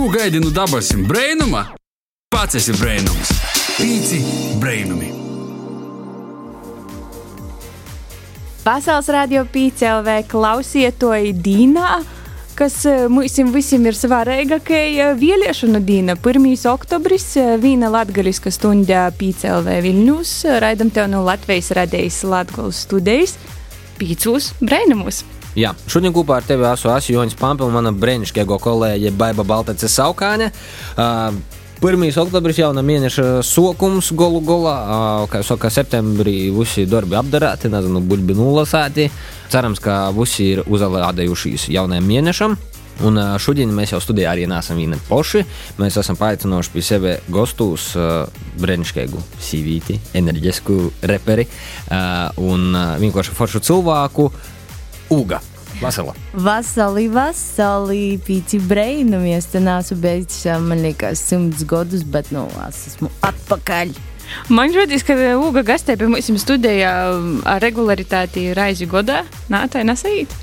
Ko gaidi no dabasim brainuma? Pats esi brainums. Pīci brainumi. Pasaules radio PCLV klausiet to Dīnā, kas eh, mums visiem ir svarīgākā vēlēšana diena. 1. oktobris, eh, viena latgaliska stunda PCLV Viļņus, raidam tev no Latvijas radējas Latgales studijas, pīcūs brainumus. Jā, šodien kopā ar tevi esmu es, Joņš Pampi un mana brīnišķīgā kolēģe Baiba Baltace Saukāne. Uh, 1. oktobris jauna mēneša sokums golu golā, uh, kā jau saka, septembrī visi darbi apdarēti, nezinu, buļbi nulasēti. Cerams, ka visi ir uzalādējušies jaunajam mēnešam. Un uh, šodien mēs jau studijā arī neesam vieni paši. Mēs esam paaicinājuši pie sevis gastus uh, brīnišķīgu sīvīti, enerģisku reperi uh, un vienkārši foršu cilvēku. Uga. Vasala. Vasali, vasali, pīci brainamies. Te nācu beidzis, man liekas, simts gadus, bet nu, es esmu atpakaļ. Man šodien, kad Uga gastē pie mums studijā ar regularitāti raizi godā, nā, tā ir nesait.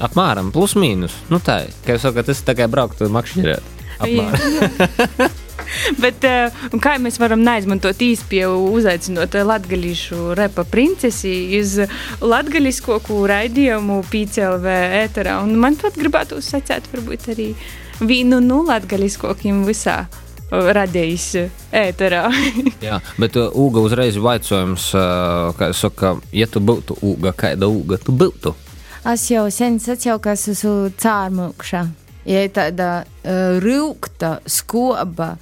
Apmēram, plus mīnus. Nu tā, kā jūs sakat, tas ir tā kā braukt makšķerēt. Apmēram. Bet, uh, kā mēs varam neizmantot īstenībā, uzaicinot latviešu repa princesi uz latviešu raidījumu PCLV ēterā. Un man pat gribētu uzsākt, varbūt arī vienu no latviešu visā. Radījis ēterā. Jā, bet Uga uzreiz vaicājums, uh, kā es saku, ja tu būtu Uga, kāda Uga tu būtu? Es jau sen sacīju, ka esmu cārmukša. Ja tāda uh, rūkta, skoba,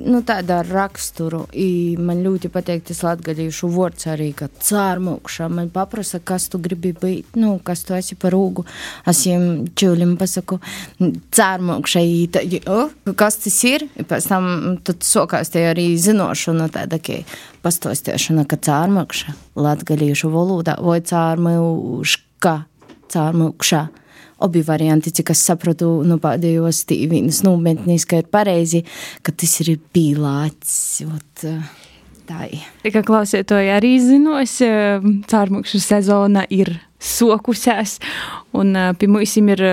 nu, tāda raksturu. I man ļoti patīk tas latgadījušu vārds arī, ka cārmukša. Man paprasa, kas tu gribi būt, nu, kas tu esi par ūgu. Es viņam čūlim pasaku, cārmukša, oh, kas tas ir. Pēc tam tad sokās tie arī zinošana tāda, ka pastostēšana, ka cārmukša latgadījušu valodā vai cārmukška, cārmukša abi varianti, cik es sapratu no nu, pēdējos tīvīnas nometnīs, ka ir pareizi, ka tas ir pīlāts. Ot, tā ir. Tikai klausītāji arī zinos, cārmukšu sezona ir sokusēs, un pie mums ir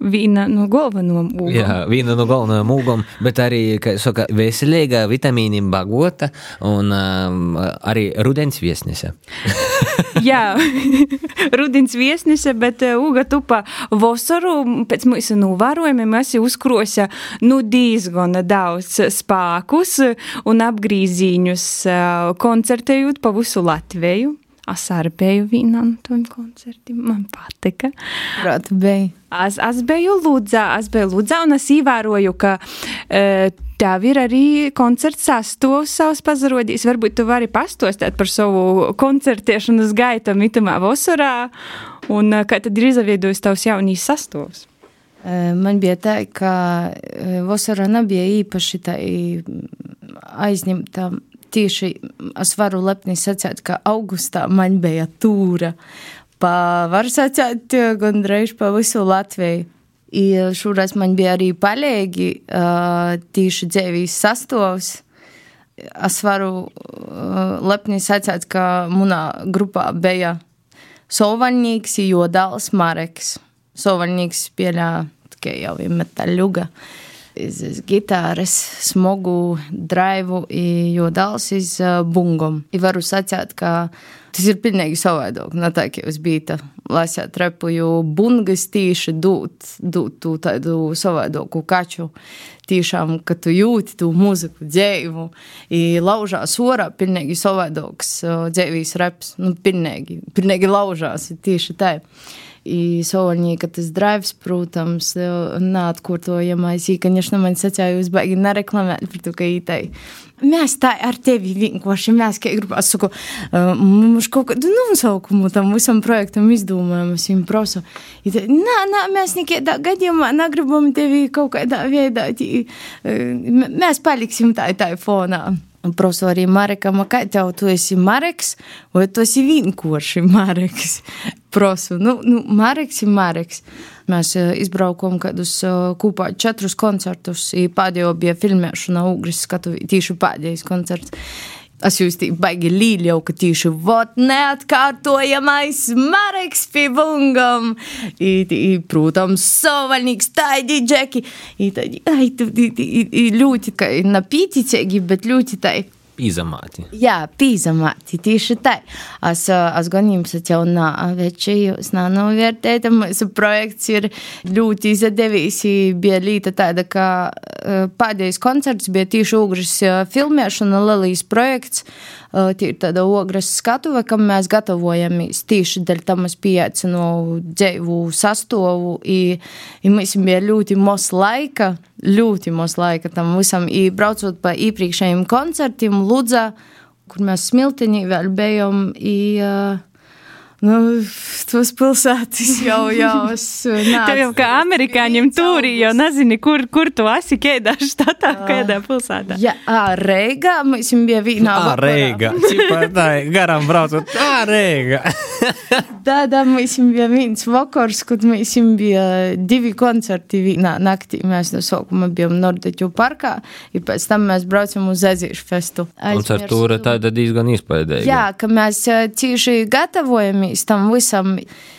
viena no galvenajām ūgām. Jā, viena no galvenajām ūgām, bet arī, kā saka, veselīga, vitamīniem bagota un um, arī rudens viesnese. Jā, rudens viesnese, bet ūga uh, tupa vosaru, pēc mūsu novērojumiem, mēs uzkrosa nu diezgan daudz spākus un apgrīzīņus uh, koncertējot pa visu Latviju. Es arī biju vienā no tiem koncertiem. Man patika. Prāt, bija. Es, es biju Ludzā, es biju Ludzā, un es ievēroju, ka uh, tev ir arī koncerts sastāvs savs pazarodījis. Varbūt tu vari pastostēt par savu koncertēšanas gaitu mitamā vasarā, un uh, kā tad ir izveidojis tavs jaunīs sastāvs? Man bija tā, ka vasarā nebija īpaši tā aizņemta tieši es varu lepni sacīt, ka augustā man bija tūra. Pa, var sacīt, gandrīz pa visu Latviju. I šoreiz man bija arī palīgi uh, tieši dzēvīs sastāvs. Es varu uh, lepni sacīt, ka manā grupā bija Sovaļņīgs, Jodāls, Mareks. Sovaļņīgs spēlē tikai jau ir metaļuga. Uh, iz, gitāras, smogu, draivu, jo dals iz uh, bungom. I varu sacīt, ka tas ir pilnīgi savādāk. Ne tā, ka jūs bijat lasīt repu, jo bungas tīši dūt, dūt tu tādu savādāku kaču. Tiešām, ka tu jūti to mūziku, dzēvu, laužās orā, pilnīgi savādāks uh, dzēvīs reps. Nu, pilnīgi, pilnīgi laužās, tieši tā. И Солонīka tas drives, protams, neatkārtojamais. Конечно, man sacīja, jūs baigi nereklamēt par to, ka ītai. Mēs tā ar tevi vienkārši, mēs kā grupā, saku, mums kaut kādu nosaukumu tam visam projektam izdomājam, es viņu prasu. Nā, nā, mēs nekādā gadījumā negribam tevi kaut kādā veidā, mēs paliksim tā, tā fonā. Prasu arī Marekam, kā tev tu esi Mareks, vai tu esi vienkārši Mareks? Prasu, nu, nu Mareks ir Mareks. Mēs izbraukām kādus kopā četrus koncertus, pēdējo bija filmēšana Ugris skatu, tīši pēdējais koncerts. Es jūs tī baigi līļi jau, ka tīši vot neatkārtojamais Mareks pie bungam. I, i, protams, sovalnīgs taidi džeki. I, taidi, ai, tu, i, i, i, ļoti, ka napīticīgi, bet ļoti tai. Pīzamāti. Jā, pīzamāti, tieši tā. Es, es gan jums jau nāveči, jūs nānovērtējat, mūsu projekts ir ļoti izdevīs. Bija līta tāda, ka pēdējais koncerts bija tieši Ugras filmēšana, Lelijas projekts. Ir tāda ogras skatuve, kam mēs gatavojamies tieši dēļ tam es pieaicinu dzēvu sastovu. I, i mēs bija ļoti mos laika, ļoti mos laika tam visam. I braucot pa iepriekšējiem koncertiem Ludzā, kur mēs smiltiņī vēl bijām. I, uh, Nu, tos pilsētas jau jau nāc. Tev jau kā amerikāņiem tūrī jau nezini, kur, kur tu esi, kādā štatā, kādā pilsētā. Jā, Reigā mēs bija vienā. Ā, Reiga. Tā, garām braucot. Ā, Reiga. Tādā mēs bija viens vakars, kad mēs bija divi koncerti vienā naktī. Mēs no sākuma bijām Nordeķu parkā, un pēc tam mēs braucam uz Ezīšu festu. Koncertūra tāda diezgan izpaidēja. Jā, ka mēs cieši gatavojamies mēs tam visam. Viņa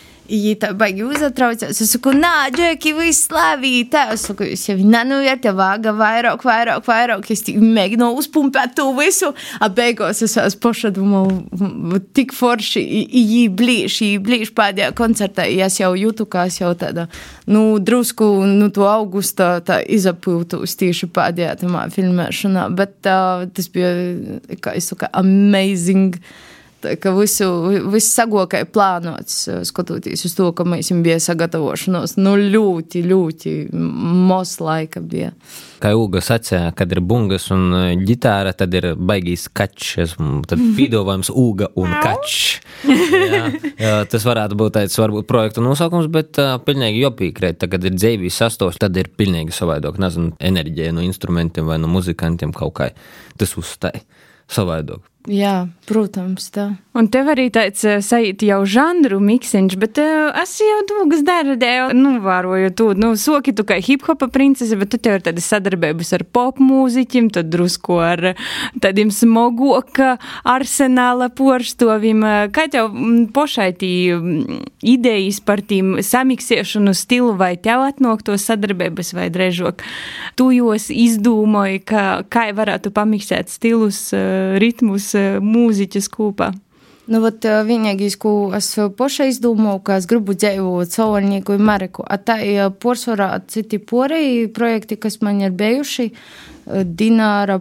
tā baigi uzatraucās. Es saku, nā, Džeki, viss slavīgi. Tā, es saku, jūs jau nenuvērtē vāga vairāk, vairāk, vairāk. Es mēģinu uzpumpēt to visu. Beigās es esmu pašadomā, tik forši, jī blīž, jī blīž pēdējā koncertā. Es jau jūtu, kā es jau tāda, nu, drusku, nu, to augusta tā izapūtos tieši pēdējā tamā filmēšanā. Bet uh, tas bija, kā es saku, amazing ka visu, viss sagokai plānots, skatoties uz to, ka mēs viņam bija sagatavošanos. Nu, ļoti, ļoti mos laika bija. Kā Uga sacīja, kad ir bungas un e, ģitāra, tad ir baigīs kačs. Tad pīdovājums Uga un kačs. jā, tas varētu būt tāds varbūt projektu nosaukums, bet uh, pilnīgi jopīkrēt. Tagad ir dzīvīs sastos, tad ir pilnīgi savādāk. Nezinu, enerģija no instrumentiem vai no muzikantiem kaut kā. Tas uzstāja savādāk. Jā, protams, tā. Un tev arī tāds uh, sajūta jau žanru miksiņš, bet uh, es jau dūgas darēju, nu, vēroju to, nu, soki tu kā hip-hopa princese, bet tu tev ir tādas sadarbības ar pop mūziķiem, tad drusku ar tādiem smogoka arsenāla porštovim. Kā tev pošai tī idejas par tīm samiksiešanu stilu vai tev atnāk to sadarbības vai drežok? Tu jūs izdūmoji, ka kā varētu pamiksēt stilus, ritmus, mūziķas kopā? Nu, vat, vienīgais, ko es pašai izdomāju, ka es gribu dzīvot Sauļnieku un Mareku, a tā ir porcelāna citi porei projekti, kas man ir bijuši. Dināra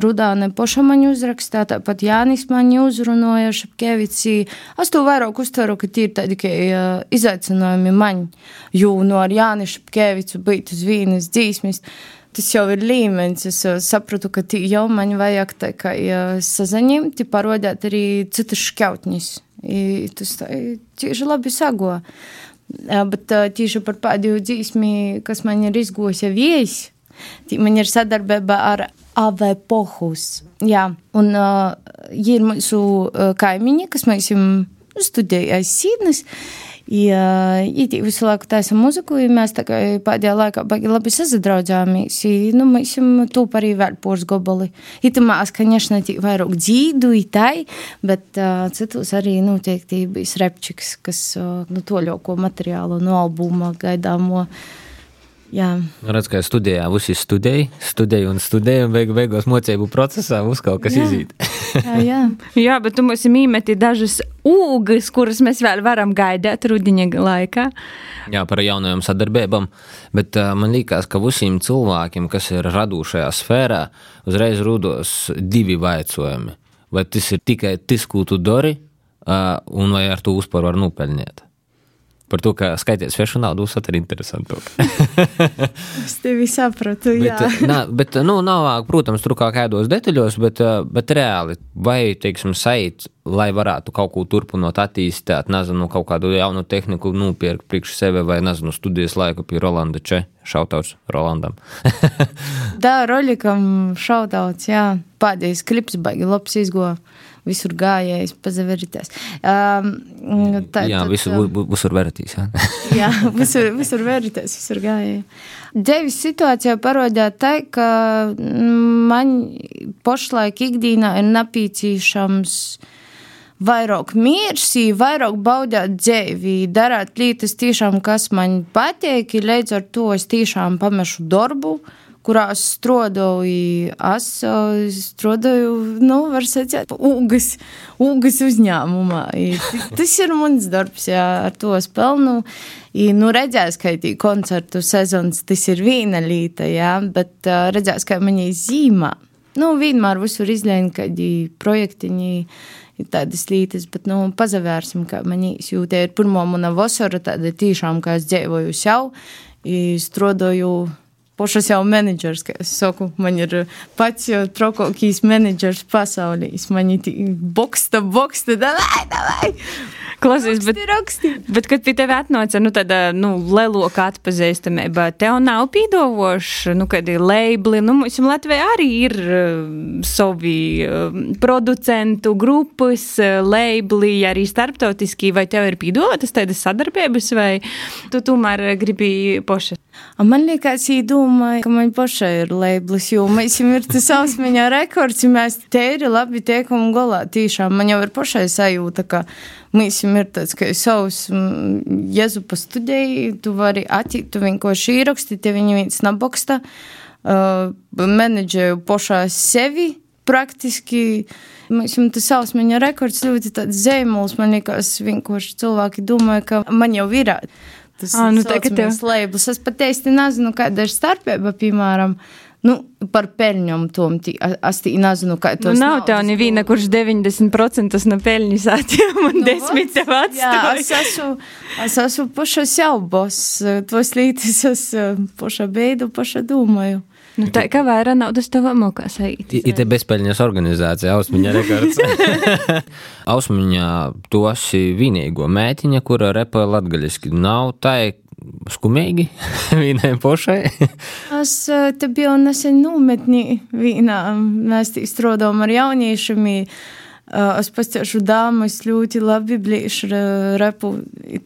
Rudāne paša man uzrakstā, tāpat Jānis man uzrunāja Šepkevici. Es to vairāk uztveru, ka tie ir tādi uh, izaicinājumi man, jo no ar Jāni Šepkevicu būt uz vienas dzīsmes. Uh, tas jau ir līmenis. Es uh, sapratu, ka jau man vajag tā kā uh, sazaņemt, parodēt arī citus šķautņus. Tas tieši labi sago. Uh, bet tieši par pēdējo dzīsmi, kas man ir izgojis jau viesis, man ir sadarbība ar AV Pohus. Jā, un uh, ir mūsu uh, kaimiņi, kas mēs jums studēja aiz sīdnes. Ja, ja visu laiku taisam muziku, ja mēs pēdējā laikā baigi labi sazadraudzāmies, nu, mēs jums tūp arī vēl pors gobali. Itamā, es, конечно, vairāk dzīdu, itai, bet uh, citos arī noteikti bijis repčiks, kas uh, nu, toļoko materiālu no albuma gaidāmo. Jā. Nu, redz, kā studijā, visi studēja, studēja un studēja, un beigu, beigās mocību procesā uz kaut kas izīt. jā, jā. jā, bet tu mums īmeti dažas ūgas, kuras mēs vēl varam gaidīt rudiņa laikā. Jā, par jaunajām sadarbībām, bet uh, man liekas, ka visiem cilvēkiem, kas ir radošajā sfērā, uzreiz rūdos divi vaicojumi. Vai tas ir tikai tas, ko tu dari, uh, un vai ar to uzparu var nopelnīt? Par to, ka skaities svešu naudu, uzsver ir interesantāk. es tevi sapratu, bet, nā, bet, nu, nav, protams, tur kā kādos detaļos, bet, bet reāli, vai, teiksim, sajūt, lai varētu kaut ko turpināt, attīstīt, nezinu, kaut kādu jaunu tehniku nopirkt priekš sevi, vai, nezinu, studijas laiku pie Rolanda Če. Šautauts Rolandam. Tā, Roļikam šautauts, jā. Pēdējais klips baigi labs izgoja visur gājējis, pazaverities. Um, tā, jā, tad, visur, visur veritīs. Jā, jā visur, visur verities, visur gājēji. Devis situācijā parādīja tā, ka man pašlaik ikdienā ir napīcīšams vairāk miers, vairāk baudīt dzīvi, darīt lietas tiešām, kas man patīk, līdz ar to es tiešām pamešu darbu. Uh, kurā es strādāju. Es strādāju, nu, var sacīt, ūgas, ūgas uzņēmumā. I, tas ir mans darbs, jā, ar to es pelnu. I, nu, redzēs, ka tī koncertu sezonas tas ir viena līta, jā, bet uh, redzēs, ka man ir zīmā. Nu, vienmēr visur izlēma, kad ir projektiņi ir tādas lietas, bet, nu, pazavērsim, kā man jo tie ir pirmo mana vasara, tāda tiešām, kā es dzīvoju jau, strādāju Pošas jau menedžers, kā es saku, man ir pats jau trokokīs menedžers pasaulī. Man ir boksta, boksta, davai, davai. Klausies, bet, raksti. bet, kad pie tevi atnāca nu, tāda nu, leloka atpazīstamība, tev nav pīdovoši, nu, kad ir labeli, nu, mums Latvijā arī ir uh, savi uh, producentu grupas, uh, labeli, arī starptautiski, vai tev ir pīdotas tādas sadarbības, vai tu tomēr gribi poša? Man liekas, īdomāja, ka man pašai ir labels, jo mēs jau ir tas ausmiņā rekords, ja mēs ir labi tiekam galā. Tiešām man jau ir pašai sajūta, ka Mēs jau ir tāds, ka savus jēzu pa studēju, tu vari attīt, tu vienkārši ieraksti, te viņi viens naboksta, uh, menedžēju pošā sevi praktiski. Jums tas sausmeņa rekords ļoti zīmols, man liekas, vienkārši cilvēki domāja, ka man jau ir. Tas ah, nu, tā, tev... labels. Es pat īsti nezinu, kāda ir starpība, piemēram. Nu, par peļņām tom, es tī nezinu, kā to nu, nav. Tev neviena, kurš 90% no peļņas atņem un nu, 10 tev atstāja. Jā, es esmu, es esmu paša siaubos, tos lītis es paša beidu, paša domāju. Nu, tā kā vairāk naudas tev mokās eit. Ir te bezpeļņas organizācija, Ausmiņa rekords. Ausmiņa, tu esi vienīgo mētiņa, kura repoja latgaļiski. Nav tā, skumīgi vienai pošai. es te biju nesen nometnī vienā, mēs strādājam ar jauniešiem. Es pastāšu dāmas ļoti labi blīšu repu.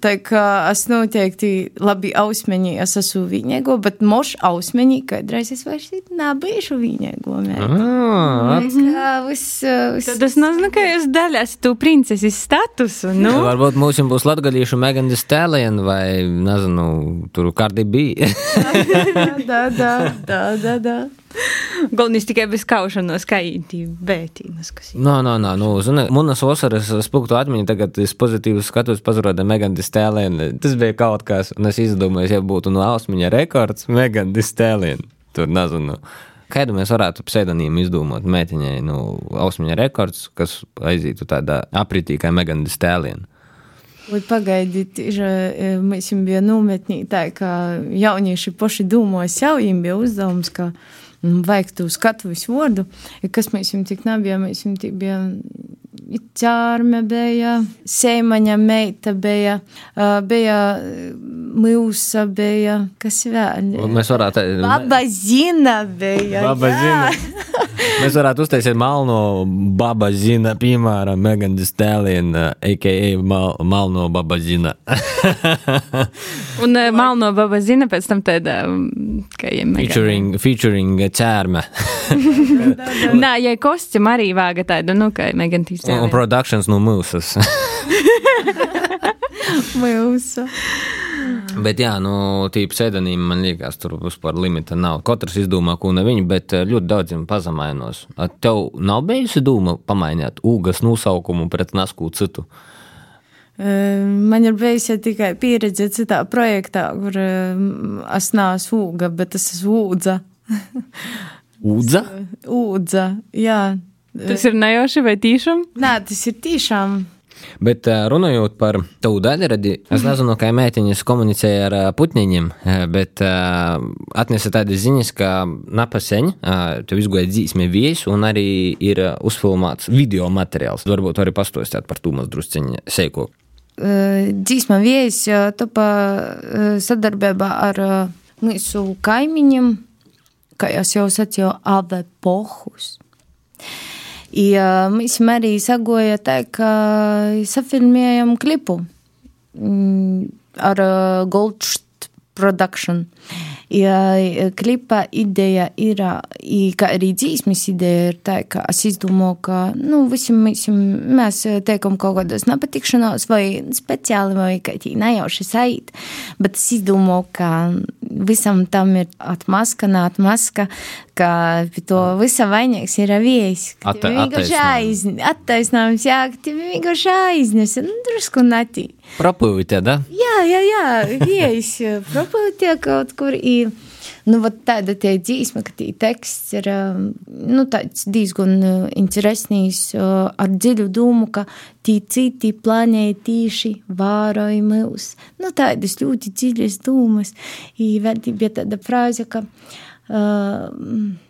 Tā kā es noteikti labi ausmeņi, es esmu viņēgo, bet moš ausmeņi, kādreiz es vairs nebīšu viņēgo. Tad es nezinu, ka jūs daļās tu princeses statusu. Nu? Varbūt mums būs latgalīšu Megan Thee Stallion vai, nezinu, tur kādi bija. da, da, da, da, da. Galvenais tikai bez kaušanos, kā īņķi vērtības. Nē, nē, nē, nu, zini, manas vasaras spūktu atmiņa tagad es pozitīvi skatos, pazaroda Megan Stallion. Tas bija kaut kas, un es izdomāju, ja būtu no Ausmiņa rekords, Megan Stallion. Tur nezinu. Kādu mēs varētu pseidonīmu izdomāt meitiņai, nu, Ausmiņa rekords, kas aizītu tādā apritī kā Megan Stallion. Vai pagaidiet, mēs jau bijām nometnī, tā kā jaunieši paši domāja, jau viņiem bija uzdevums, ka vajag tu skatuves vārdu, kas mēs jums tik nebijām, mēs jums tik bijām Čārme bija, Seimaņa meita bija, bija Mūsa bija, kas vēl? Mēs varētu. Baba Zina bija. Baba Zina. Mēs varētu uztaisīt malno Baba Zina, piemēram, Megan Thee Stallion, a.k.a. Mal, malno Baba Zina. Un malno Baba Zina pēc tam tāda, kā jau Megan. Featuring, featuring Čārme. Nā, ja kostum arī vāga tādu, nu, kā Megan Thee Stallion. Un productions no mūsas. Mūsu. Bet, jā, nu, tīpa pseidonīma man liekas, tur vispār limita nav. Katrs izdomā, ko ne viņa, bet eh, ļoti daudziem pazemainos. Tev nav bijusi doma pamainīt ūgas nosaukumu pret nasku citu? Man ir bijusi tikai pieredze citā projektā, kur es neesmu ūga, bet es esmu ūdza. ūdza? ūdza, jā. Tas ir nejauši vai tīšām? Nē, tas ir tīšām. Bet runājot par tavu daļradi, es nezinu, kā mētiņas komunicēja ar putniņiem, bet atnesa tādas ziņas, ka napaseņ tev izgoja dzīsme viesis un arī ir uzfilmēts video materiāls. Varbūt arī pastostāt par to maz drusciņu seiko. Dzīsma viesis topa sadarbībā ar mūsu kaimiņiem, kā jau sacīju, Ave Pohus. I, uh, mēs arī sagoja tā, ka safilmējam klipu mm, ar uh, Goldšt Production. Ja klipa ideja ir, kā arī dzīsmes ideja ir tā, ka es izdomāju, ka, nu, visam, visam mēs teikam kaut kādas nepatikšanās vai speciāli vai kā tī nejauši sajūt, bet es izdomāju, ka visam tam ir atmaska, neatmaska, ka pie to visa vainīgs ir. Atta, attaisnājums. Attaisnājums, jā, ka tev vienkārši aiznes, nu, drusku natī. Propūtē, da? Jā, jā, jā, viejas propūtē kaut kur. I, nu, tāda tie dzīsma, ka tie teksts ir nu, diezgan interesants ar dziļu domu, ka tie citi plānēja tīši vāroja mūs. Nu, tādas ļoti dziļas domas. I vēl bija tāda frāze, ka uh,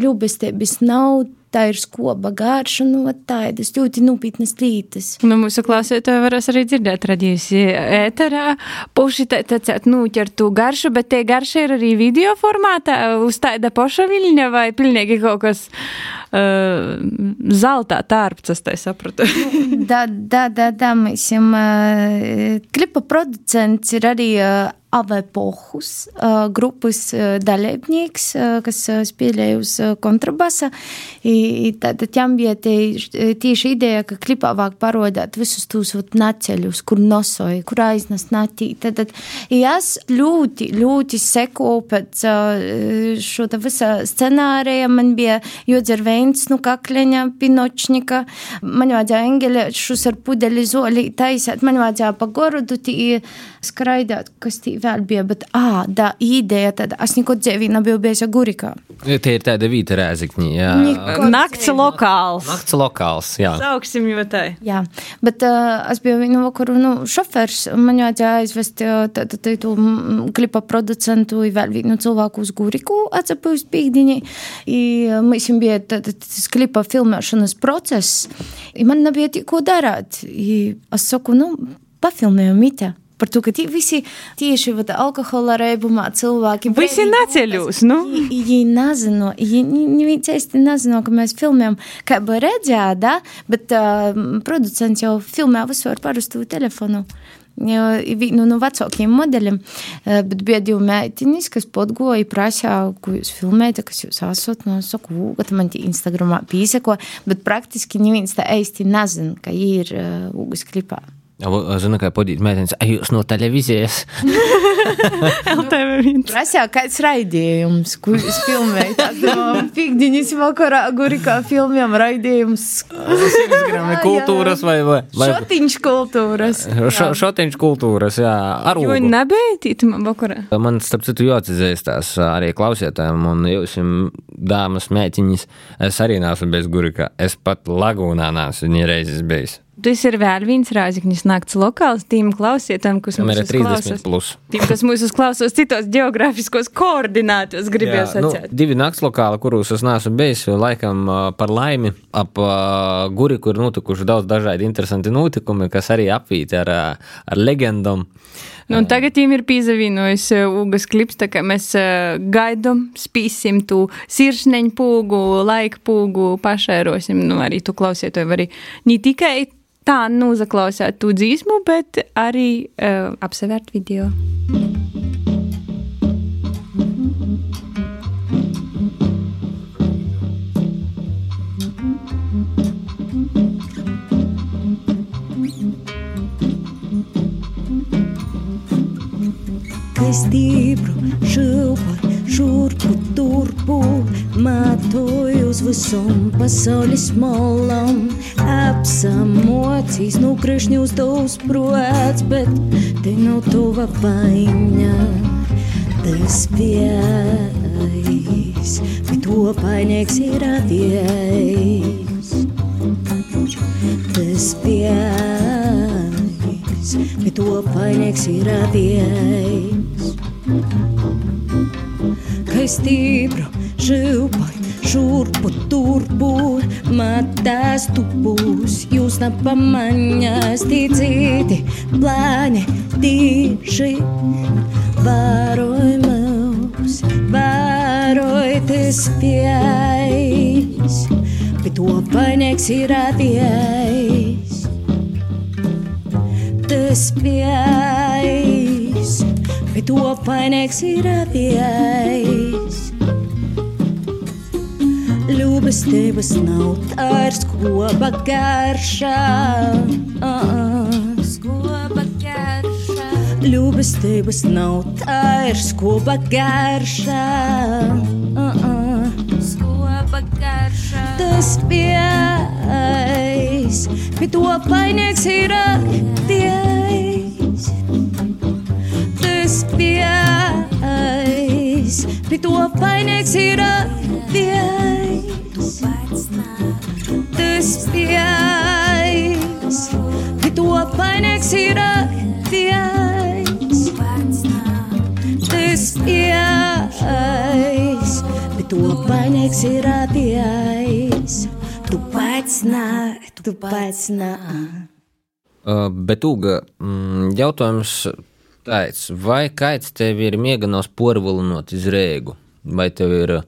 ļubestības nav tā ir skoba garša, nu, tādas ļoti nopietnas lietas. Nu, mūsu klausītāji varēs arī dzirdēt radījusi ēterā, puši tecēt nūķertu garšu, bet tie garša ir arī video formātā uz tāda poša viļņa vai pilnīgi kaut kas uh, zeltā tārpts, es tā sapratu. da, da, da, da, mēs jums, uh, klipa producents ir arī uh, Avepohus grupas dalībnieks, kas spēlēja uz kontrabasa. Tad ķam bija tieši ideja, ka klipā vāk parodāt visus tos naceļus, kur nosoja, kur aiznes natī. Tad es ļoti, ļoti sekoju pēc šo te visa scenārija. Man bija jodzer veins nu kakleņa, pinočņika. Man vajadzēja engelēšus ar pudeli zoli taisēt. Man vajadzēja pa gorodu tī skraidāt, kas tī vēl bija, bet ā, tā ideja, tad es neko dzīvī nebiju bijis Gurikā. Tie ir tāda vīta rēzikņi, jā. Nakts lokāls. Nakts lokāls, jā. Sauksim jau tā. Jā, bet uh, es biju vienu vakaru, nu, šofers, man jāģēja aizvest tu klipa producentu i vēl vienu cilvēku uz Guriku atsapūst pīkdiņi. Mēs jums bija tas klipa filmēšanas process, i man nebija tikko darāt. I es saku, nu, pafilmējam itā par to, ka tie visi tieši vat, alkohola reibumā cilvēki. Visi neceļūs, nu? Viņi nezino, viņi īsti nezino, ka mēs filmējam, kā bija redzēja, da? bet uh, producents jau filmē visu ar parastu telefonu vienu no vecākiem modeļiem, bet bija divi meitiņas, kas podgoja, prasīja, ko jūs filmējat, kas jūs esat. No, saku, ka man tie Instagramā pīsako, bet praktiski neviens tā īsti nezina, ka ir uh, Ugas klipā. Zinu, kā podīt meitenes, ai jūs no televīzijas. Prasīja, kāds raidījums, ko jūs filmējat. Pīkdiņas vakarā gurikā filmjam raidījums. kultūras vai, vai. Šotiņš kultūras. Šo, šotiņš kultūras, jā. Ar Jo nebija tītama vakarā. Man, starp citu, jāatzīstās arī klausītājiem un jūs, dāmas, mētiņas, es arī neesmu bez gurikā. Es pat lagūnā neesmu viņa reizes bijis. Tas ir vēl viens rāzaknis nakts lokāls tīm klausītājiem, kas Tam mūs ir 30 uzklausās. plus. Tiem, kas mūs uzklausās citos geogrāfiskos koordinātos, gribēju nu, sacīt. divi nakts lokāli, kuros es neesmu bijis, laikam par laimi ap ā, guri, kur ir notikuši daudz dažādi interesanti notikumi, kas arī apvīti ar, ar legendām. Nu, tagad viņam ir pīzavīnojis Ugas klips, tā kā mēs uh, gaidām, spīsim tu sirsneņu pūgu, laika pūgu, pašērosim. Nu, arī tu klausītāji vari ne tikai tā nozaklausīt tu dzīsmu, bet arī uh, apsevērt video. Kai stipru šūpu, šurpu, turpu, matoju uz visam pasaules molam. Apsamocīs, nu krišņi uz tavs prots, bet te nav tava vaina. Tas vējs, bet to painieks ir aviejs. Tas vējs, bet to painieks ir aviejs. Kai stipru žilpai, šurpu, turpu, matās tupus, jūs nepamaņas, ticīti, plāni, tīši, varoj mūs, varoj tas spējs, bet to vainīgs ir radies. Tas bijis, bet to vainīgs ir radies. Ļubestības nav tārs, ko bagaršā. Skoba garšā. Ļubestības nav tārs, ko bagaršā. Skoba garšā. Tas bijis, bet to vainīgs ir radies. Tas bijis, bet to vainīgs ir radies. Tas bijis, bet to vainīgs ir radies. Tas bijis, bet to vainīgs ir radies. Tu pats nāc, tu pats nāc. Uh, bet, Uga, mm, jautājums tāds, vai kaits tev ir mieganos porvilinot iz rēgu? Vai tev ir uh,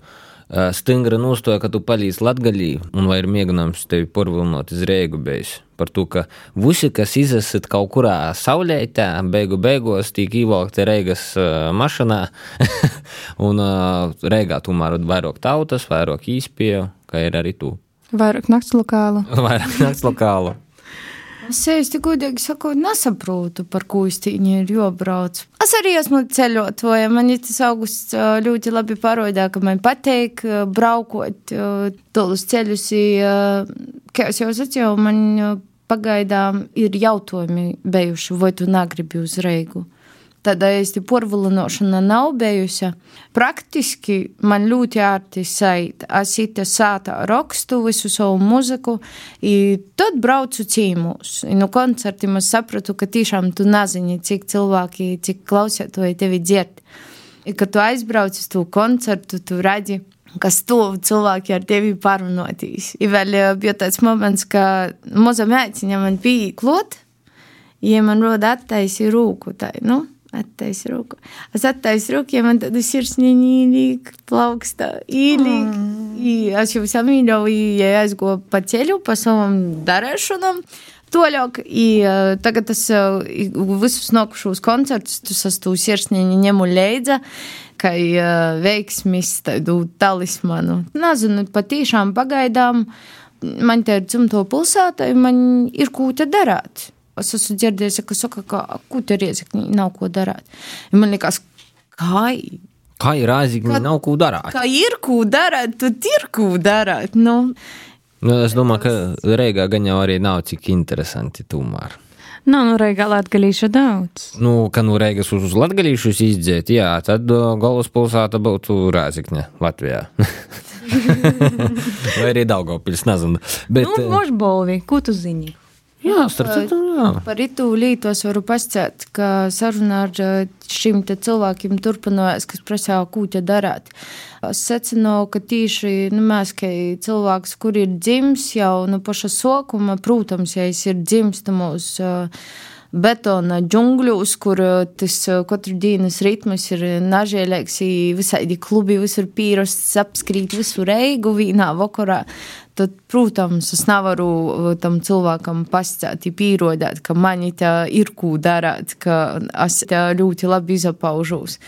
stingra nostoja, ka tu palīdz latgaļī, un vai ir mieganams tevi porvilinot iz rēgu beigas? Par to, ka visi, kas izesat kaut kurā saulētā, beigu beigos tīk īvalkti reigas uh, mašanā, un uh, reigā tomēr ir vairāk tautas, vairāk īspēju, kā ir arī tu. Vairāk nakts lokālu. Vairāk nakts lokālu. Es īsti godīgi sakot, nesaprotu, par ko īstenībā ir jābrauc. Es arī esmu ceļotāja. Man tas augusts ļoti labi parādā, ka man patīk braukot tolus ceļus. Kā jau sacīju, man pagaidām ir jautājumi bijuši, vai tu negribi uz Reigu. Tāda īsti porvilinošana nav bijusi. Praktiski man ļoti ērti sait. Es ite sātā rakstu visu savu muziku, tad braucu cīmūs. No koncertiem es sapratu, ka tiešām tu nezini, cik cilvēki, cik klausētoji tevi dzird. I, kad tu aizbrauc uz to koncertu, tu redzi, kas tuvu cilvēki ar tevi parunotīs. I vēl eh, bija tāds moments, ka maza mēciņa man bija klot, ja man roda attaisi rūku, tai, nu, attaisi rūku. Es attaisi rūku, ja man tāda sirsniņa īlīk, plauksta īlīk. Mm. Es jau samīļoju, ja aizgo pa ceļu, pa savam darēšanam. Toļāk, i, uh, tagad es i visus nokušos koncertus, tu es tu sirsniņu ņemu leidza, kā uh, veiksmis tādu talismanu. Nezinu, patīšām pagaidām man te ir dzimto pilsēta, man ir ko te darāt. Es esmu dzirdējis, ka saka, ka te riezikņi nav ko darāt. I Man liekas, kā, Kā ir āzīgi, nav ko darīt? kā ir ko darāt, tad ir ko darāt. Nu, Nu, es domāju, ka Reigā gan jau arī nav cik interesanti tomēr. Nav nu reigā latgalīša daudz. Nu, ka nu Reigas uz latgalīšus izdzēt, jā, tad uh, galvaspilsēta būtu Rāzikņa Latvijā. Vai arī Daugavpils, nezinu. Bet, Nu, eh, Mošbolvi, ko tu zini? Jā, starp citu, jā. Par itu lītu es varu pasakāt, ka saruna ar eh, šiem te cilvēkiem turpinājās, kas prasīja, ko te darāt. Es secinu, ka tieši nu, mēs, kā cilvēks, kur ir dzimis jau no paša sākuma, protams, ja es ir dzimis mūs betona džungļos, kur eh, tas eh, katru dienas ritms ir nažēlīgs, visādi klubi, visur pīrasts, apskrīt visu reigu vienā vakarā. Tad, protams, es nevaru uh, tam cilvēkam pastāstīt, pierādīt, ka man ir ko darīt, ka es ļoti labi izpaužos.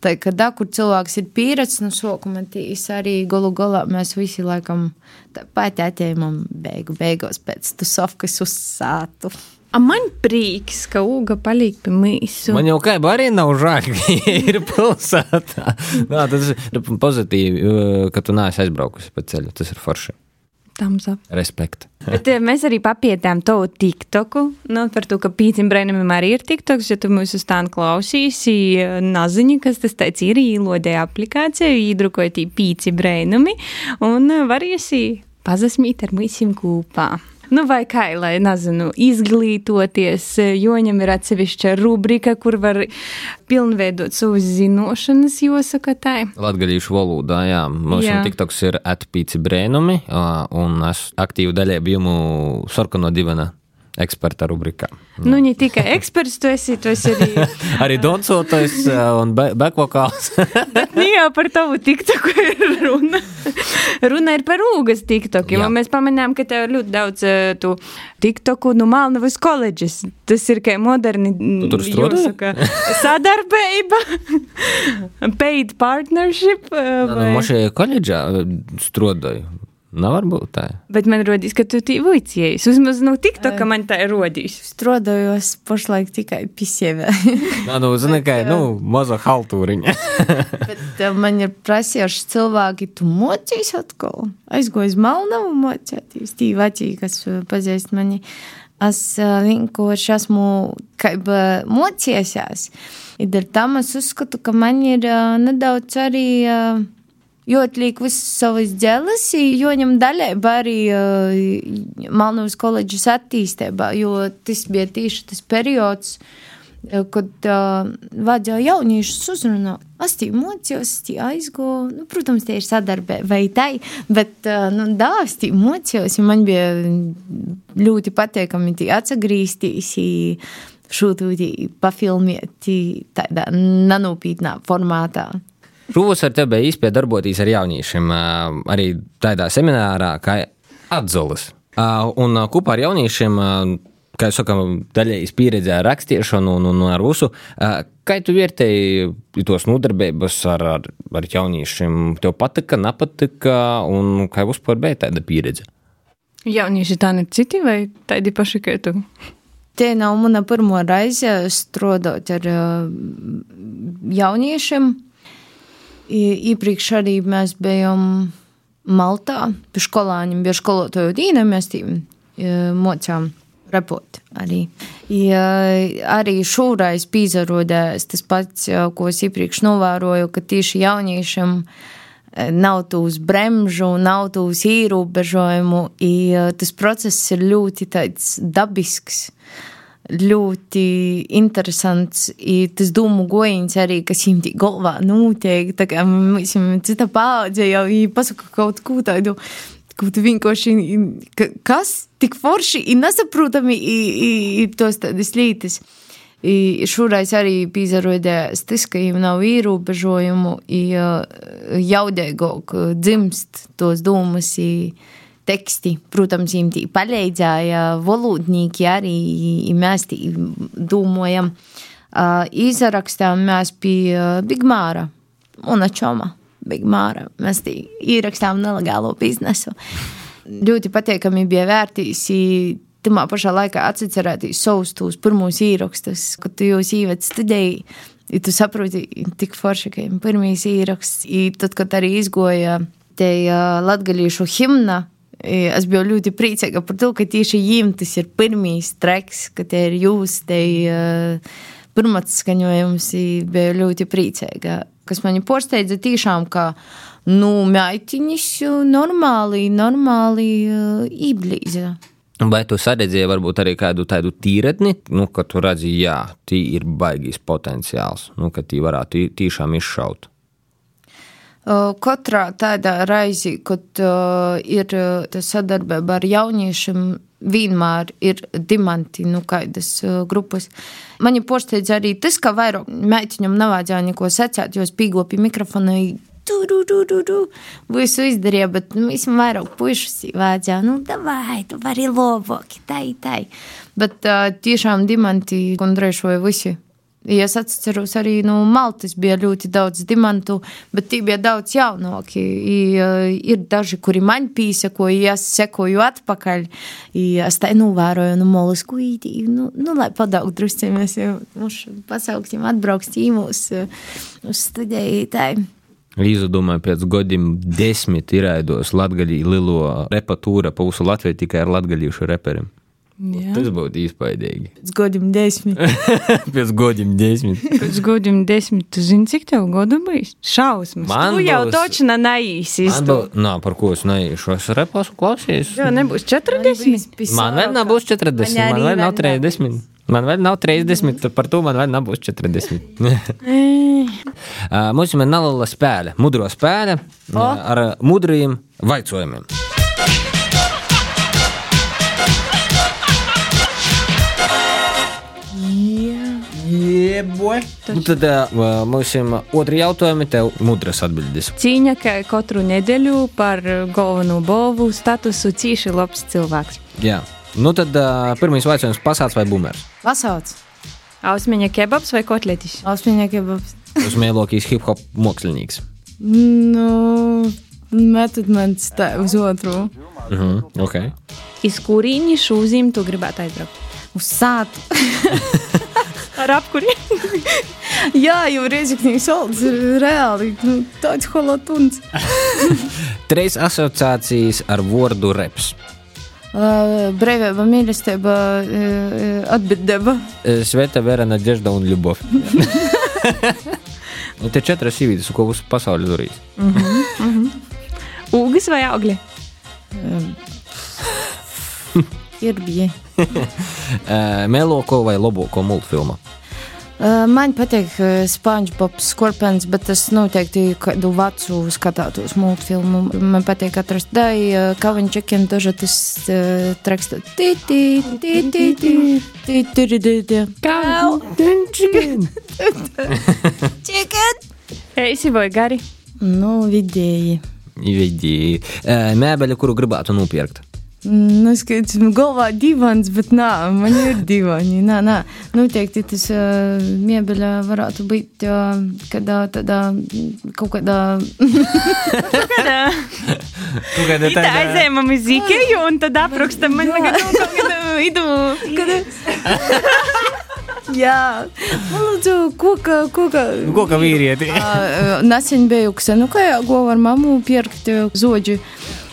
Tā kā tā, kur cilvēks ir pieredzējis no sākuma, tīs arī galu galā mēs visi laikam tāpat atņemam beigu beigās pēc tu sofkas uzsātu. A man prieks, ka Uga paliek pie mīsu. Man jau kā arī nav žēl, ka ir pilsētā. Nā, tas ir pozitīvi, ka tu neesi aizbraukusi pa ceļu. Tas ir forši. Up. Respekt. Bet mēs arī papietām tavu TikToku. Nu, par to, ka pīcim brēnam arī ir TikToks. Ja tu mūsu stānu klausīsi, naziņu, kas tas tāds ir, īlodēja aplikāciju, īdrukoja tī pīci brēnumi un varēsi pazasmīt ar mūsim kopā. Nu, vai kā, lai, nezinu, izglītoties, joņam ir atsevišķa rubrika, kur var pilnveidot savas zinošanas, jāsaka tā. Latviešu valodā, jā. Mums Jā. TikToks ir atpīci brēnumi, un es aktīvi daļēju sarkano divana eksperta rubrikā. Nu, ne tikai eksperts, tu esi, tu esi arī. Arī doncotais ā, un be- backvokāls. Nu, jā, par tavu tiktoku ir runa. runa ir par ūgas tiktokiem. Jā. un Mēs pamanījām, ka tev ir ļoti daudz uh, tu tiktoku no Malnavas koledžas. Tas ir kā moderni. Tu tur strādāji? jāsaka, Sadarbība, paid partnership. Uh, Nu, Mošajā koledžā strādāju. Nevar būt tā. Bet man rodīs, ka tu tī vicējies. Uzmaz no TikToka man tā ir rodīs. Strādājos pašlaik tikai pisievē. Nā, nu, zini, kā, nu, maza haltūriņa. Bet uh, man ir prasījuši cilvēki, tu mocīs atkal. Aizgoju uz Malnavu mocēties. Tī vecī, kas uh, pazīst mani. Es uh, vienkārši esmu uh, mocījusies. Ir tam es uzskatu, ka man ir nedaudz arī. Uh, Jo atliek visas savas dzēles, jo viņam daļai arī uh, Malnavas koledžas attīstībā, jo tas bija tieši tas periods, uh, kad uh, vajadzēja jauniešus uzrunāt. Es tī mocījos, es tī aizgoju, nu, protams, tie ir sadarbē vai tai, bet, uh, nu, dā, es tī mocījos, ja man bija ļoti pateikami tī atsagrīstīs, šūtūtī pafilmieti tādā nanūpītnā formātā. Rūvus ar tevi īstenībā darboties ar jauniešiem, arī tādā seminārā, kā atzolis. Un kopā ar jauniešiem, kā jau sakām, daļēji pieredzē ar rakstīšanu un, un ar rusu. Kā tu vērtēji tos nodarbības ar, ar, ar jauniešiem? Tev patika, nepatika, un kā vispār bija tāda pieredze? Jaunieši tā ne citi vai tādi paši kā tu? Tie nav mana pirmā reize strādāt ar jauniešiem. Iepriekš arī mēs bijām Maltā, pie skolāņiem, bija skolotāju dīna, mēs tiem uh, mocām repot arī. Ja, arī šūrais pīzarodēs tas pats, uh, ko es iepriekš novēroju, ka tieši jauniešiem uh, nav tūs bremžu, nav tūs ierobežojumu, i uh, tas process ir ļoti tāds dabisks ļoti interesants. I tas dūmu gojiņš arī, kas viņam tik galvā notiek. Tā kā mums ir cita paudze jau pasaka kaut ko tādu. Kaut vienkārši, ka- kas tik forši ir nesaprotami, ir tos tādas lietas. I Šoreiz arī pīzarodēs tas, ka viņam nav ierobežojumu, jaudīgāk dzimst tos dūmus. I, teksti. Protams, viņiem tī palīdzēja valodnieki arī, i mēs domājam. Izrakstām mēs pie Bigmāra un Čoma. Bigmāra. Mēs ierakstām nelegālo biznesu. Ļoti patīkami bija vērtīs. Tamā pašā laikā atcerēties savus tos pirmos īrakstus, kad tu jūs īvēt studēji. Ja tu saproti, tik forši, ir pirmīs ieraksts, I tad, kad arī izgoja te latgalīšu himna, I Es biju ļoti priecīga par to, ka tieši viņam tas ir pirmais treks, ka te ir jūs, te uh, pirmats skaņojums, I biju ļoti priecīga. Kas mani pārsteidza tiešām, ka, nu, meitiņas normāli, normāli īblīza. Vai tu saredzēji varbūt arī kādu tādu tīretni, nu, ka tu redzi, jā, tī ir baigīs potenciāls, nu, ka tī varētu tiešām izšaut? Uh, Katrā tādā raizī, kad uh, ir uh, sadarbība ar jauniešiem, vienmēr ir diamanti, nu, kādas grupas. Mani pārsteidz arī tas, ka vairāk meitiņam nevajadzēja neko secēt, jo es pīgo pie mikrofona. Tu, tu, tu, tu, tu. Visu izdarīja, bet nu, visam vairāk puikas vajadzēja. Nu, davai, tu vari labāk, tai, tai. Bet uh, tiešām diamanti kundrēšoja visi. Ja es atceros, arī no Maltas bija ļoti daudz diamantu, bet tie bija daudz jaunāki. Uh, Ir daži, kuri man pīsakoja, es sekoju atpakaļ. I, Es tā novēroju, nu, molas kuītī, nu, nu, lai padaug drusci mēs jau mums pasauksim, atbrauksim uz, uz studējitāju. Līdzu domāju, pēc gadiem desmit ir aidos latgaļī lilo repatūra pa visu Latviju tikai ar latgaļīšu reperiem. Jā. Tas būtu īspaidīgi. Pēc gadiem desmit. pēc gadiem desmit. Pēc gadiem desmit, tu zini, cik tev gadu bijis? Šausmas. Man tu jau būs- toču neīsi. Man bū, nā, par ko es neiešu, es repasu klausījos. Jā, nebūs 40. Man vēl nav būs 40, Man arī vēl nav vēl nav. 30. Man vēl nav 30, tad par to man vēl nav būs 40. Ā, Mums ir neliela spēle, mudro spēle ā, ar mudriem vaicojumiem. Boy. Nu, tad uh, mums ir otri jautājumi, tev mudras atbildes. Cīņa kā katru nedēļu par galveno balvu statusu cīši labs cilvēks. Jā. Nu, tad uh, pirmais jautājums - pasāds vai bumers? Pasauc. Ausmiņa kebabs vai kotletis? Ausmiņā kebabs. Uz mēlokīs hip hop mākslinieks. Nu, metat man tā uz otru. Uh -huh. okay. Iz kurīņi šūzīm tu gribētu aizbraukt? Uz sātu. Ar apkuri? Jā, jau reizeknīgi salds ir reāli nu, tāds holotuns. Trīs asociācijas ar vārdu reps. Uh, Brīvība, mīlestība, uh, atbildība. Sveta, vera, nadežda un ļubov. nu, te četras sievietes, ko uz pasauli darīs. Ūgas vai augļi? Ir Kirby. Eh, Meloko vai laboko multfilma? Eh, man patīk eh, SpongeBob Scorpions, bet es noteikti kādu vecu skatītos multfilmu. Man patīk atrast daļu, kā viņa čekiem dažādi tas traks. Čekin! Eisi vai gari? Nu, vidēji. Vidēji. Mēbeļa, kuru gribētu nopirkt. Nu, skaidrs, man galvā divans, bet nā, man ir divani. Nā, nā. Noteikti tas uh, miebeļa varētu būt uh, kādā tādā kaut kādā. Tu kāda Tā aizējām uz Ikeju un tad aprakstam man tagad nu, kaut kādu idu. Jā, man lūdzu, koka, koka. Ko kā vīrieti? Nesen biju Ksenukajā, go ar mammu pirkt uh, zoģi.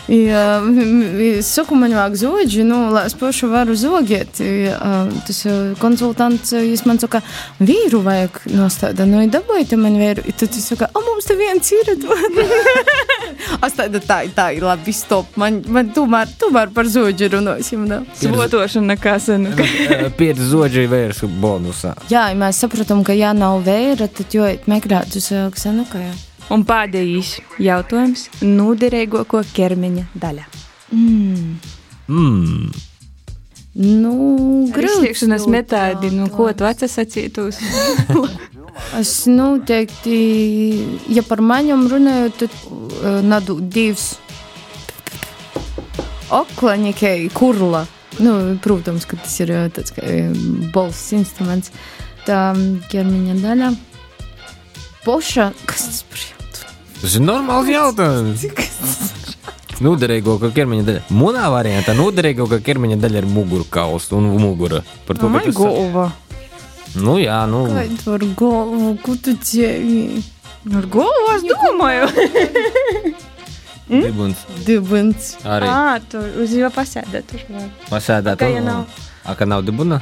И, и, и сок у меня акзуджи, ну, спошу вару зогет. И, а, tas e, konsultants, e, jūs man saka, vīru vajag nostāda, nu, dabūjte man vīru. I tad jūs saka, o, mums te viens ir. es tādu, tā, tā, labi, stop, man, man tomēr, tomēr par zogģi runāsim. Svotošana nu. kasena. E, Pieci zogģi vērs bonusā. Jā, mēs sapratam, ka ja nav vēra, tad jo meklēt uz ksenokajā. Nu, uh, Un pēdējais jautājums - nūderīgāko ķermeņa daļa. Mm. Nu, Grūtīšanas metādi, nu, ko tu vecas sacītos? Es noteikti, ja par maņām runāju, tad uh, nadu divas oklaņikai kurla. Nu, protams, ka tas ir uh, tāds kā uh, balss instruments. Tā ķermeņa daļa. Poša, kas tas par jautājumu? Tas ir normāls jautājums. Noderīgo, ka ķermeņa daļa. Manā variantā noderīgo, ka ķermeņa daļa ir mugurkauls un mugura. Par to, tas- galva. Nu, jā, nu. Kā tu ar galvu, ko tu ķēvi? Ar galvu es domāju. Dibuns Dibens. arī Ā, tur uz jau pasēdēt. pasēdēt. Ka, ja un- nav. A, ka nav dibuna?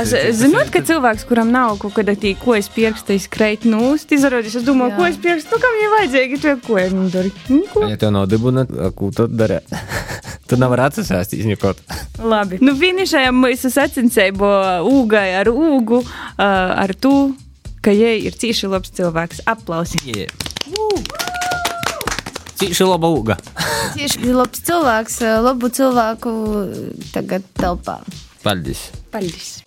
Es zinot, ka cilvēks, kuram nav kaut kāda tī, ko es pierakstu, skreit nūst, izrādās, es domāju, Jā. ko es pierakstu, nu, kam viņai vajadzēja, tu ko nu dari. Neko. Ja tev nav dibuna, ko tu dari? tu nevari atsasēstīt neko. Labi. Nu, finišējam mūsu sacensību ūgai ar ūgu, uh, ar tu, ka jai ir cīši labs cilvēks. Aplausi. Yeah. Cīši laba uga. Tieši labs cilvēks, labu cilvēku tagad telpā. Paldies. Paldies.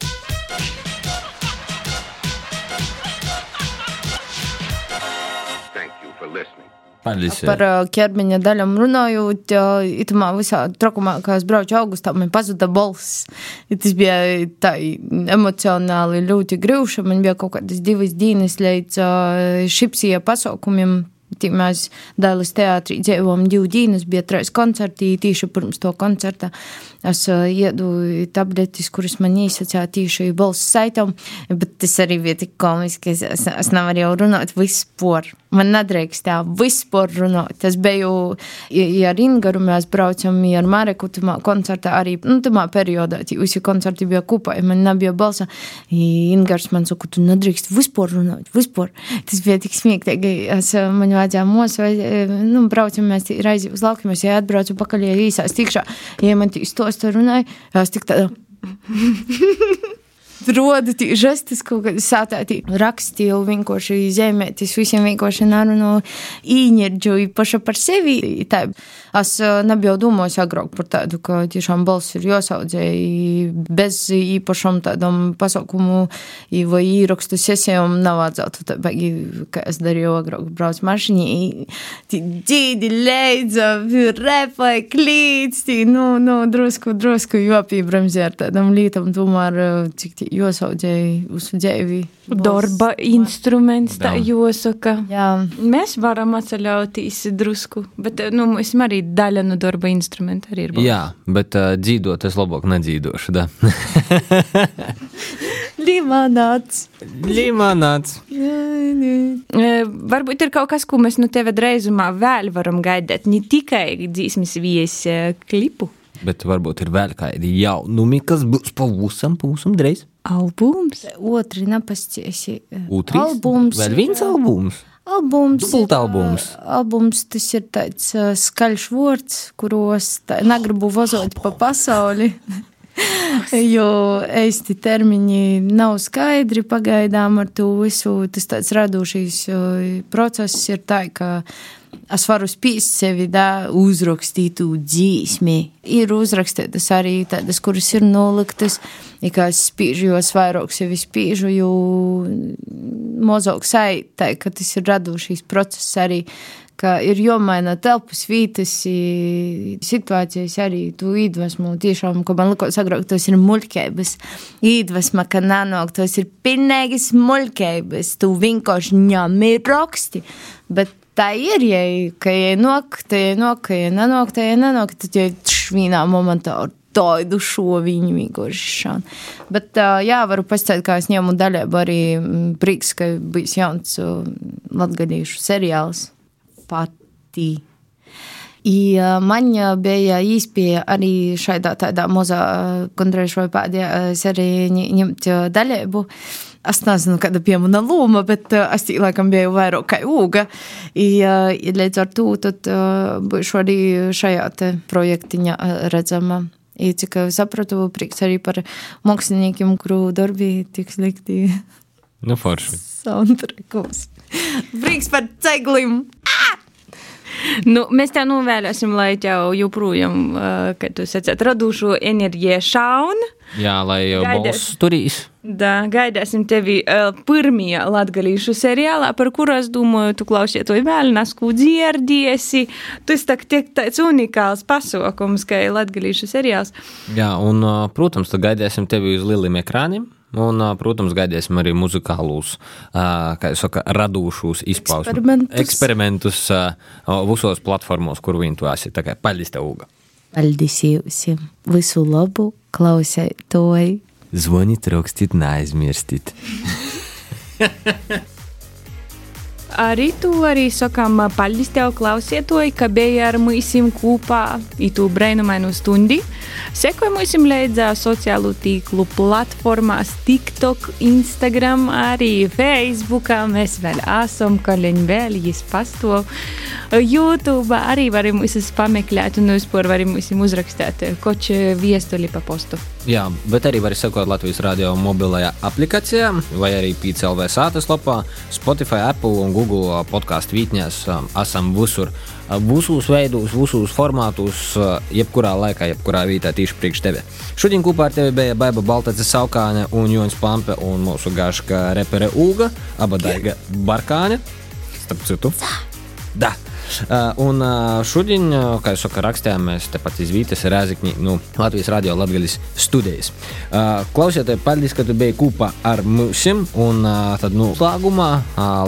Listening. Paldies. Par uh, ķermeņa daļām runājot, uh, itamā visā trakumā, kā es braucu augustā, man pazuda balss. Tas bija tā emocionāli ļoti grūši. Man bija kaut kādas divas dienas līdz uh, šipsija pasaukumiem. Tī mēs Dailas teātrī dzīvojam divu dienas, bija trīs koncerti, tīši pirms to koncerta. Es iedu tabletes, kuras man iesacīja tīši balss saitam, bet tas arī bija tik komiski, es, es, es nevaru jau runāt vispār. Man nedrīkstēja vispār runāt. Tas bija, ja, ar Ingaru mēs braucam, ja ar Mareku tamā koncertā arī, nu, tamā periodā, visi koncerti bija kopā, ja man nebija balsa. Ingars man saka, tu nedrīkst vispār runāt, vispār. Tas bija tik smieklīgi. Es, man vajadzēja mūsu, vai, nu, braucam mēs tī reizi uz laukiem, es ja atbraucu pakaļ, ja īsās tikšā, ja man skolos tur runāju, es tik tādu roda tī žestis kaut kādi sātāti rakstīju, vienkārši zīmētis, visiem vienkārši narunā īņerģu, paša par sevi. Tā, es eh, nebiju domājis agrāk par tādu, ka tiešām balss ir jāsaudzēji bez īpašam tādam pasaukumu vai īrakstu sesijām nav vajadzētu tā, baigi, kā es darīju agrāk, brauc mašiņī, dzīdi leidza, repai, klīts, tī, nu, nu, drusku, drusku jopībremzē ar tādam lītam, tomēr, cik tī jāsaudzēji uz dzēvi. Darba instruments, tā Jā. jāsaka. Jā. Mēs varam atceļauties drusku, bet nu, mums arī daļa no darba instrumenta arī ir. balss. Jā, bet uh, dzīvot es labāk nedzīvošu. Da. Limonāts. Limonāts. Varbūt ir kaut kas, ko mēs no tevi reizumā vēl varam gaidīt. Ne tikai dzīsmes viesi klipu. Bet varbūt ir vēl kādi jaunumi, kas būs pavisam, pavisam drīz. Albums. Otri nepasciesi. Otrs. Albums. Vēl viens albums. Albums. Dubultalbums. ir, ā, Albums tas ir tāds ā, skaļš vārds, kuros negribu vazot pa pasauli. Jo īsti termiņi nav skaidri pagaidām ar to visu. Tas tāds radošais ā, process ir tā, ka es varu spīst sevi, da, uzrakstīt dzīsmi. Ir uzrakstītas arī tādas, kuras ir noliktas, ja kā es spīžu, jo es vairāk sevi spīžu, jo mazāk saitē, ka tas ir radošais process arī, ka ir jomaina telpas vītas, situācijas arī tu iedvesmu tiešām, ko man likos agrāk, tas ir muļķības. Iedvesma, ka nanāk, tas ir pilnīgi muļķības, tu vienkārši ņem ir raksti, bet tā ir, ja, ja nok, ka ja nenok, tā ja nenok, tad ja tš, vienā momentā ar tādu šo viņu vienkārši šādi. Bet, ā, jā, varu pastāstīt, kā es ņemu daļēbu arī mm, prieks, ka bijis jauns ā, latgadījušu seriāls pati. I, man bija īspēja arī šādā tādā mazā, gandrīz vai pēdējā ā, serijā ņi- ņemt ā, daļēbu. Es nezinu, kāda bija mana loma, bet uh, es laikam biju vairāk kā ūga. I, uh, līdz ar to tad, uh, būšu arī šajā projektiņā redzama. I, cik sapratu, prieks arī par māksliniekiem, kuru darbi tiks likti Nu, forši. soundtrackus. Prieks par ceglim! Nu, mēs tev novēlēsim, lai tev joprojām, kad tu sacāt, radošo enerģiju šauna. Jā, lai jau balss turīs. Da, gaidāsim tevi uh, pirmie latgalīšu seriālā, par kuru es domāju, tu klausies to vēl nesku dzirdiesi. Tas tak tiek tāds unikāls pasaukums, ka ir latgalīšu seriāls. Jā, un, protams, tad gaidīsim tevi uz lieliem ekrāniem. Un, ā, protams, gaidīsim arī muzikālus, kā jau saka, radošus izpausmes. Eksperimentus. Eksperimentus visos platformos, kur viņi to esi. Tā kā paldies tev, Uga. Paldies jums! Visu labu! Klausiet to! Zvonīt, rakstīt, neaizmirstīt. Arī tu arī sakām, paldies tev, klausietoji, ka bija ar mums kopā į tų brainumainų stundi. Sekoj mūsim līdzi sociālo tīklu platformās TikTok, Instagram, arī Facebook. Mēs vēl esam, ka leņ vēl jis pastāv. YouTube arī varam mūs pameklēt un vispār varam mūs uzrakstīt koči viestuli pa postu. Jā, bet arī var sekot Latvijas radio mobilajā aplikācijā, vai arī PCLV sātas lapā, Spotify, Apple un Google podkāstu vītņās. um, Esam visur, visos veidos, visos formātos, jebkurā laikā, jebkurā vietā tieši priekš tevi. Šodien kopā ar tevi bija Baiba Baltace Saukāne un Jons Pampe un mūsu gāžka repere Uga, abadaiga Barkāne, starp citu. Da. Un šodien, kā jau saka, rakstījām mēs tepat izvītas Rēzikņi, nu, Latvijas radio Latgaļas studijas. Klausieties, paldies, ka tu biji kopā ar mums, un tad, nu, slāgumā,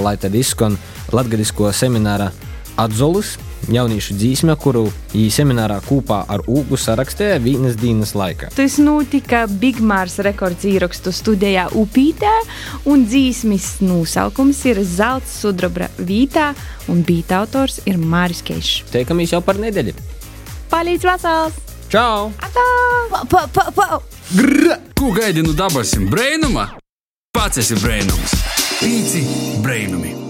lai tad izskan Latgaļisko semināra atzolis, jauniešu dzīsme, kuru seminārā kopā ar Ugu sarakstīja vienas dienas laikā. Tas notika Big Mars rekords ierakstu studijā Upītē, un dzīsmis nosaukums ir Zelts sudraba vītā, un beita autors ir Māris Keišs. Teikamies jau par nedēļu. Palīdz vasals! Čau! Pa, pa, pa, pa. Ko gaidi no dabasim brainuma? Pats esi brainums. Pīci brainumi.